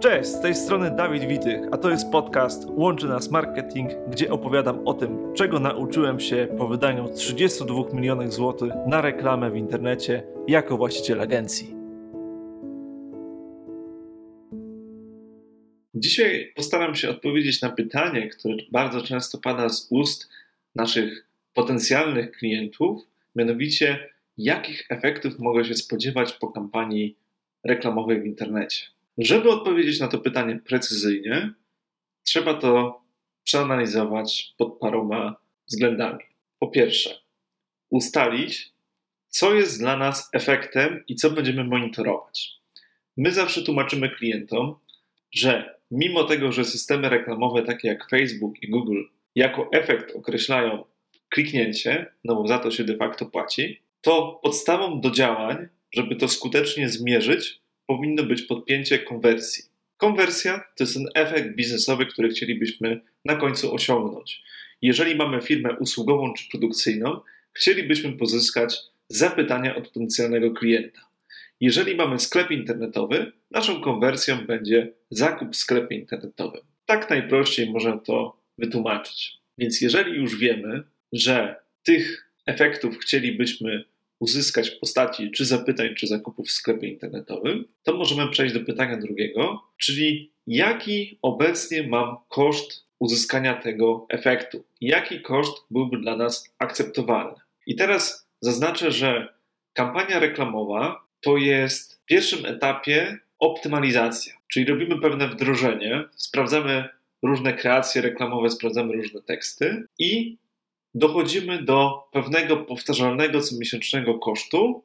Cześć, z tej strony Dawid Witych, a to jest podcast Łączy Nas Marketing, gdzie opowiadam o tym, czego nauczyłem się po wydaniu 32 milionów złotych na reklamę w internecie jako właściciel agencji. Dzisiaj postaram się odpowiedzieć na pytanie, które bardzo często pada z ust naszych potencjalnych klientów, mianowicie jakich efektów mogę się spodziewać po kampanii reklamowej w internecie. Żeby odpowiedzieć na to pytanie precyzyjnie, trzeba to przeanalizować pod paroma względami. Po pierwsze, ustalić, co jest dla nas efektem i co będziemy monitorować. My zawsze tłumaczymy klientom, że mimo tego, że systemy reklamowe takie jak Facebook i Google jako efekt określają kliknięcie, no bo za to się de facto płaci, to podstawą do działań, żeby to skutecznie zmierzyć, powinno być podpięcie konwersji. Konwersja to jest ten efekt biznesowy, który chcielibyśmy na końcu osiągnąć. Jeżeli mamy firmę usługową czy produkcyjną, chcielibyśmy pozyskać zapytania od potencjalnego klienta. Jeżeli mamy sklep internetowy, naszą konwersją będzie zakup w sklepie internetowym. Tak najprościej można to wytłumaczyć. Więc jeżeli już wiemy, że tych efektów chcielibyśmy uzyskać w postaci czy zapytań, czy zakupów w sklepie internetowym, to możemy przejść do pytania drugiego, czyli jaki obecnie mam koszt uzyskania tego efektu? Jaki koszt byłby dla nas akceptowalny? I teraz zaznaczę, że kampania reklamowa to jest w pierwszym etapie optymalizacja, czyli robimy pewne wdrożenie, sprawdzamy różne kreacje reklamowe, sprawdzamy różne teksty i dochodzimy do pewnego powtarzalnego comiesięcznego kosztu,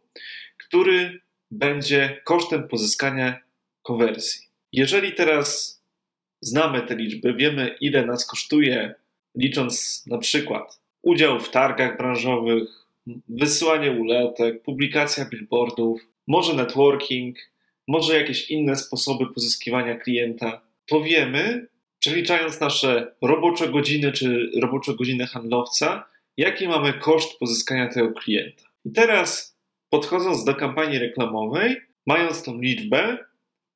który będzie kosztem pozyskania konwersji. Jeżeli teraz znamy te liczby, wiemy ile nas kosztuje, licząc na przykład udział w targach branżowych, wysyłanie ulotek, publikacja billboardów, może networking, może jakieś inne sposoby pozyskiwania klienta, to wiemy, przeliczając nasze robocze godziny czy robocze godziny handlowca, jaki mamy koszt pozyskania tego klienta. I teraz, podchodząc do kampanii reklamowej, mając tą liczbę,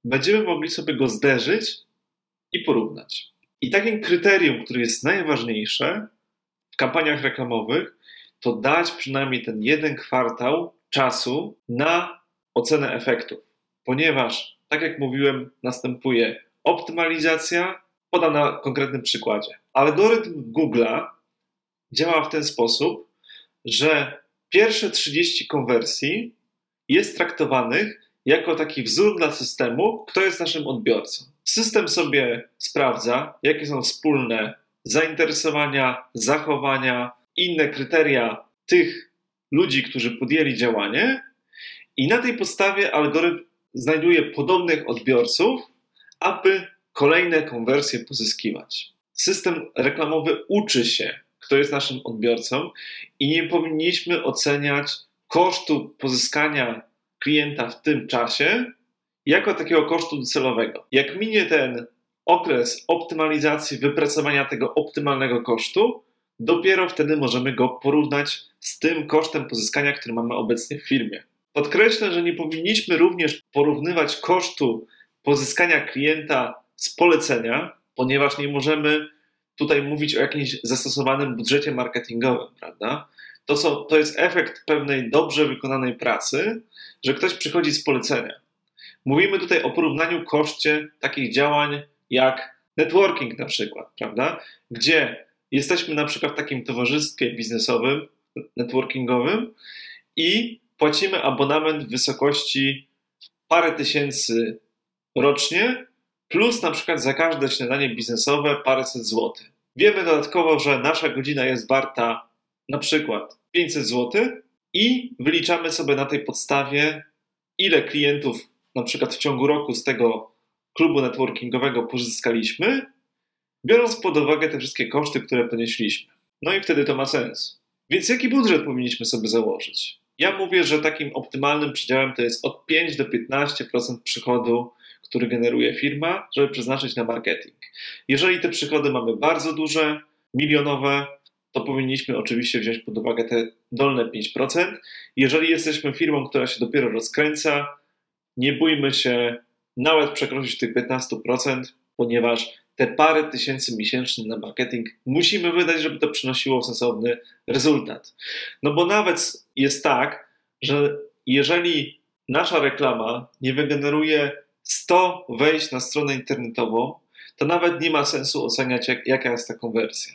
będziemy mogli sobie go zderzyć i porównać. I takim kryterium, które jest najważniejsze w kampaniach reklamowych, to dać przynajmniej ten jeden kwartał czasu na ocenę efektów, ponieważ, tak jak mówiłem, następuje optymalizacja, Podam na konkretnym przykładzie. Algorytm Google'a działa w ten sposób, że pierwsze 30 konwersji jest traktowanych jako taki wzór dla systemu, kto jest naszym odbiorcą. System sobie sprawdza, jakie są wspólne zainteresowania, zachowania, inne kryteria tych ludzi, którzy podjęli działanie, i na tej podstawie algorytm znajduje podobnych odbiorców, aby kolejne konwersje pozyskiwać. System reklamowy uczy się, kto jest naszym odbiorcą i nie powinniśmy oceniać kosztu pozyskania klienta w tym czasie jako takiego kosztu docelowego. Jak minie ten okres optymalizacji, wypracowania tego optymalnego kosztu, dopiero wtedy możemy go porównać z tym kosztem pozyskania, który mamy obecnie w firmie. Podkreślę, że nie powinniśmy również porównywać kosztu pozyskania klienta z polecenia, ponieważ nie możemy tutaj mówić o jakimś zastosowanym budżecie marketingowym, prawda? To, są, to jest efekt pewnej dobrze wykonanej pracy, że ktoś przychodzi z polecenia. Mówimy tutaj o porównaniu koszcie takich działań jak networking na przykład, prawda? Gdzie jesteśmy na przykład w takim towarzystwie biznesowym, networkingowym i płacimy abonament w wysokości parę tysięcy rocznie plus na przykład za każde śniadanie biznesowe paręset złotych. Wiemy dodatkowo, że nasza godzina jest warta na przykład 500 zł i wyliczamy sobie na tej podstawie, ile klientów na przykład w ciągu roku z tego klubu networkingowego pozyskaliśmy, biorąc pod uwagę te wszystkie koszty, które ponieśliśmy. No i wtedy to ma sens. Więc jaki budżet powinniśmy sobie założyć? Ja mówię, że takim optymalnym przedziałem to jest od 5 do 15% przychodu który generuje firma, żeby przeznaczyć na marketing. Jeżeli te przychody mamy bardzo duże, milionowe, to powinniśmy oczywiście wziąć pod uwagę te dolne 5%. Jeżeli jesteśmy firmą, która się dopiero rozkręca, nie bójmy się nawet przekroczyć tych 15%, ponieważ te parę tysięcy miesięcznie na marketing musimy wydać, żeby to przynosiło sensowny rezultat. No bo nawet jest tak, że jeżeli nasza reklama nie wygeneruje 100 wejść na stronę internetową, to nawet nie ma sensu oceniać, jak, jaka jest ta konwersja.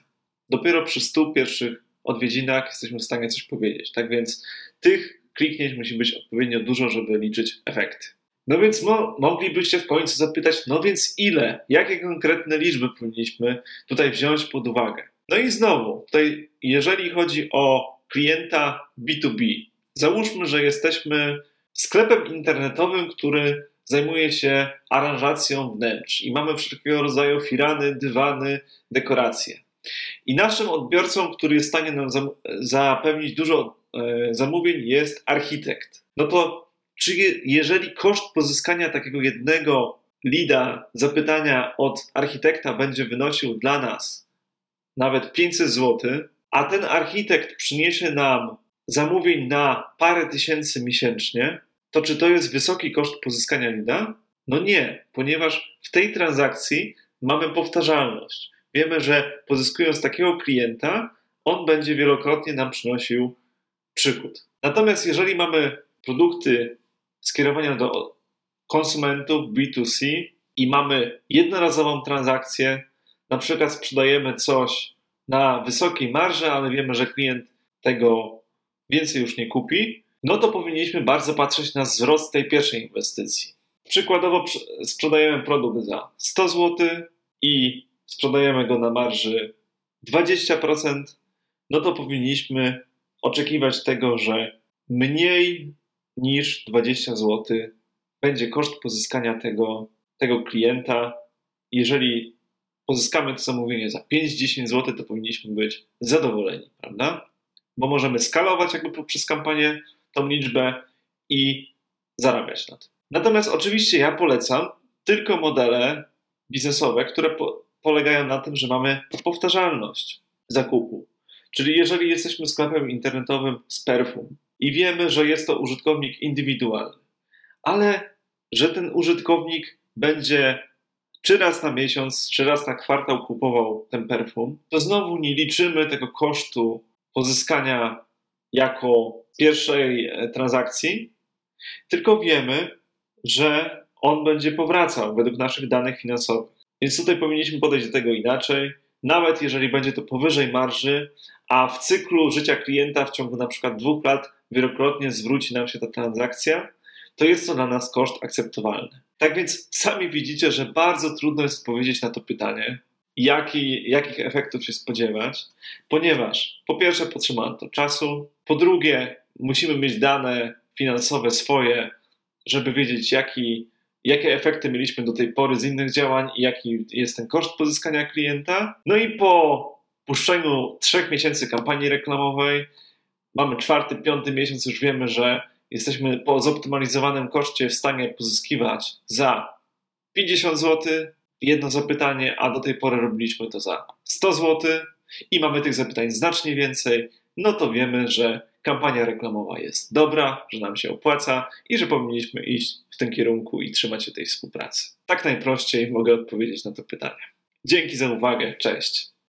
Dopiero przy 100 pierwszych odwiedzinach jesteśmy w stanie coś powiedzieć. Tak więc tych kliknięć musi być odpowiednio dużo, żeby liczyć efekty. No więc mo moglibyście w końcu zapytać, no więc ile? Jakie konkretne liczby powinniśmy tutaj wziąć pod uwagę? No i znowu, tutaj jeżeli chodzi o klienta B2B, załóżmy, że jesteśmy sklepem internetowym, który zajmuje się aranżacją wnętrz i mamy wszelkiego rodzaju firany, dywany, dekoracje. I naszym odbiorcą, który jest w stanie nam zapewnić dużo e, zamówień, jest architekt. No to czy jeżeli koszt pozyskania takiego jednego lida, zapytania od architekta będzie wynosił dla nas nawet 500 zł, a ten architekt przyniesie nam zamówień na parę tysięcy miesięcznie, to czy to jest wysoki koszt pozyskania lida? No nie, ponieważ w tej transakcji mamy powtarzalność. Wiemy, że pozyskując takiego klienta, on będzie wielokrotnie nam przynosił przychód. Natomiast jeżeli mamy produkty skierowania do konsumentów B2C i mamy jednorazową transakcję, na przykład sprzedajemy coś na wysokiej marży, ale wiemy, że klient tego więcej już nie kupi, no to powinniśmy bardzo patrzeć na wzrost tej pierwszej inwestycji. Przykładowo sprzedajemy produkt za 100 zł i sprzedajemy go na marży 20%, no to powinniśmy oczekiwać tego, że mniej niż 20 zł będzie koszt pozyskania tego, tego klienta. Jeżeli pozyskamy to zamówienie za 5-10 zł, to powinniśmy być zadowoleni, prawda? Bo możemy skalować jakby poprzez kampanię tą liczbę i zarabiać na tym. Natomiast oczywiście ja polecam tylko modele biznesowe, które po, polegają na tym, że mamy powtarzalność zakupu. Czyli jeżeli jesteśmy sklepem internetowym z perfum i wiemy, że jest to użytkownik indywidualny, ale że ten użytkownik będzie czy raz na miesiąc, czy raz na kwartał kupował ten perfum, to znowu nie liczymy tego kosztu pozyskania jako pierwszej e, transakcji, tylko wiemy, że on będzie powracał według naszych danych finansowych. Więc tutaj powinniśmy podejść do tego inaczej. Nawet jeżeli będzie to powyżej marży, a w cyklu życia klienta w ciągu na przykład dwóch lat wielokrotnie zwróci nam się ta transakcja, to jest to dla nas koszt akceptowalny. Tak więc sami widzicie, że bardzo trudno jest odpowiedzieć na to pytanie, jaki, jakich efektów się spodziewać, ponieważ po pierwsze potrzeba to czasu, po drugie musimy mieć dane finansowe swoje, żeby wiedzieć, jaki, jakie efekty mieliśmy do tej pory z innych działań i jaki jest ten koszt pozyskania klienta. No i po puszczeniu trzech miesięcy kampanii reklamowej, mamy czwarty, piąty miesiąc, już wiemy, że jesteśmy po zoptymalizowanym koszcie w stanie pozyskiwać za 50 zł jedno zapytanie, a do tej pory robiliśmy to za 100 zł i mamy tych zapytań znacznie więcej, no to wiemy, że kampania reklamowa jest dobra, że nam się opłaca i że powinniśmy iść w tym kierunku i trzymać się tej współpracy. Tak najprościej mogę odpowiedzieć na to pytanie. Dzięki za uwagę, cześć.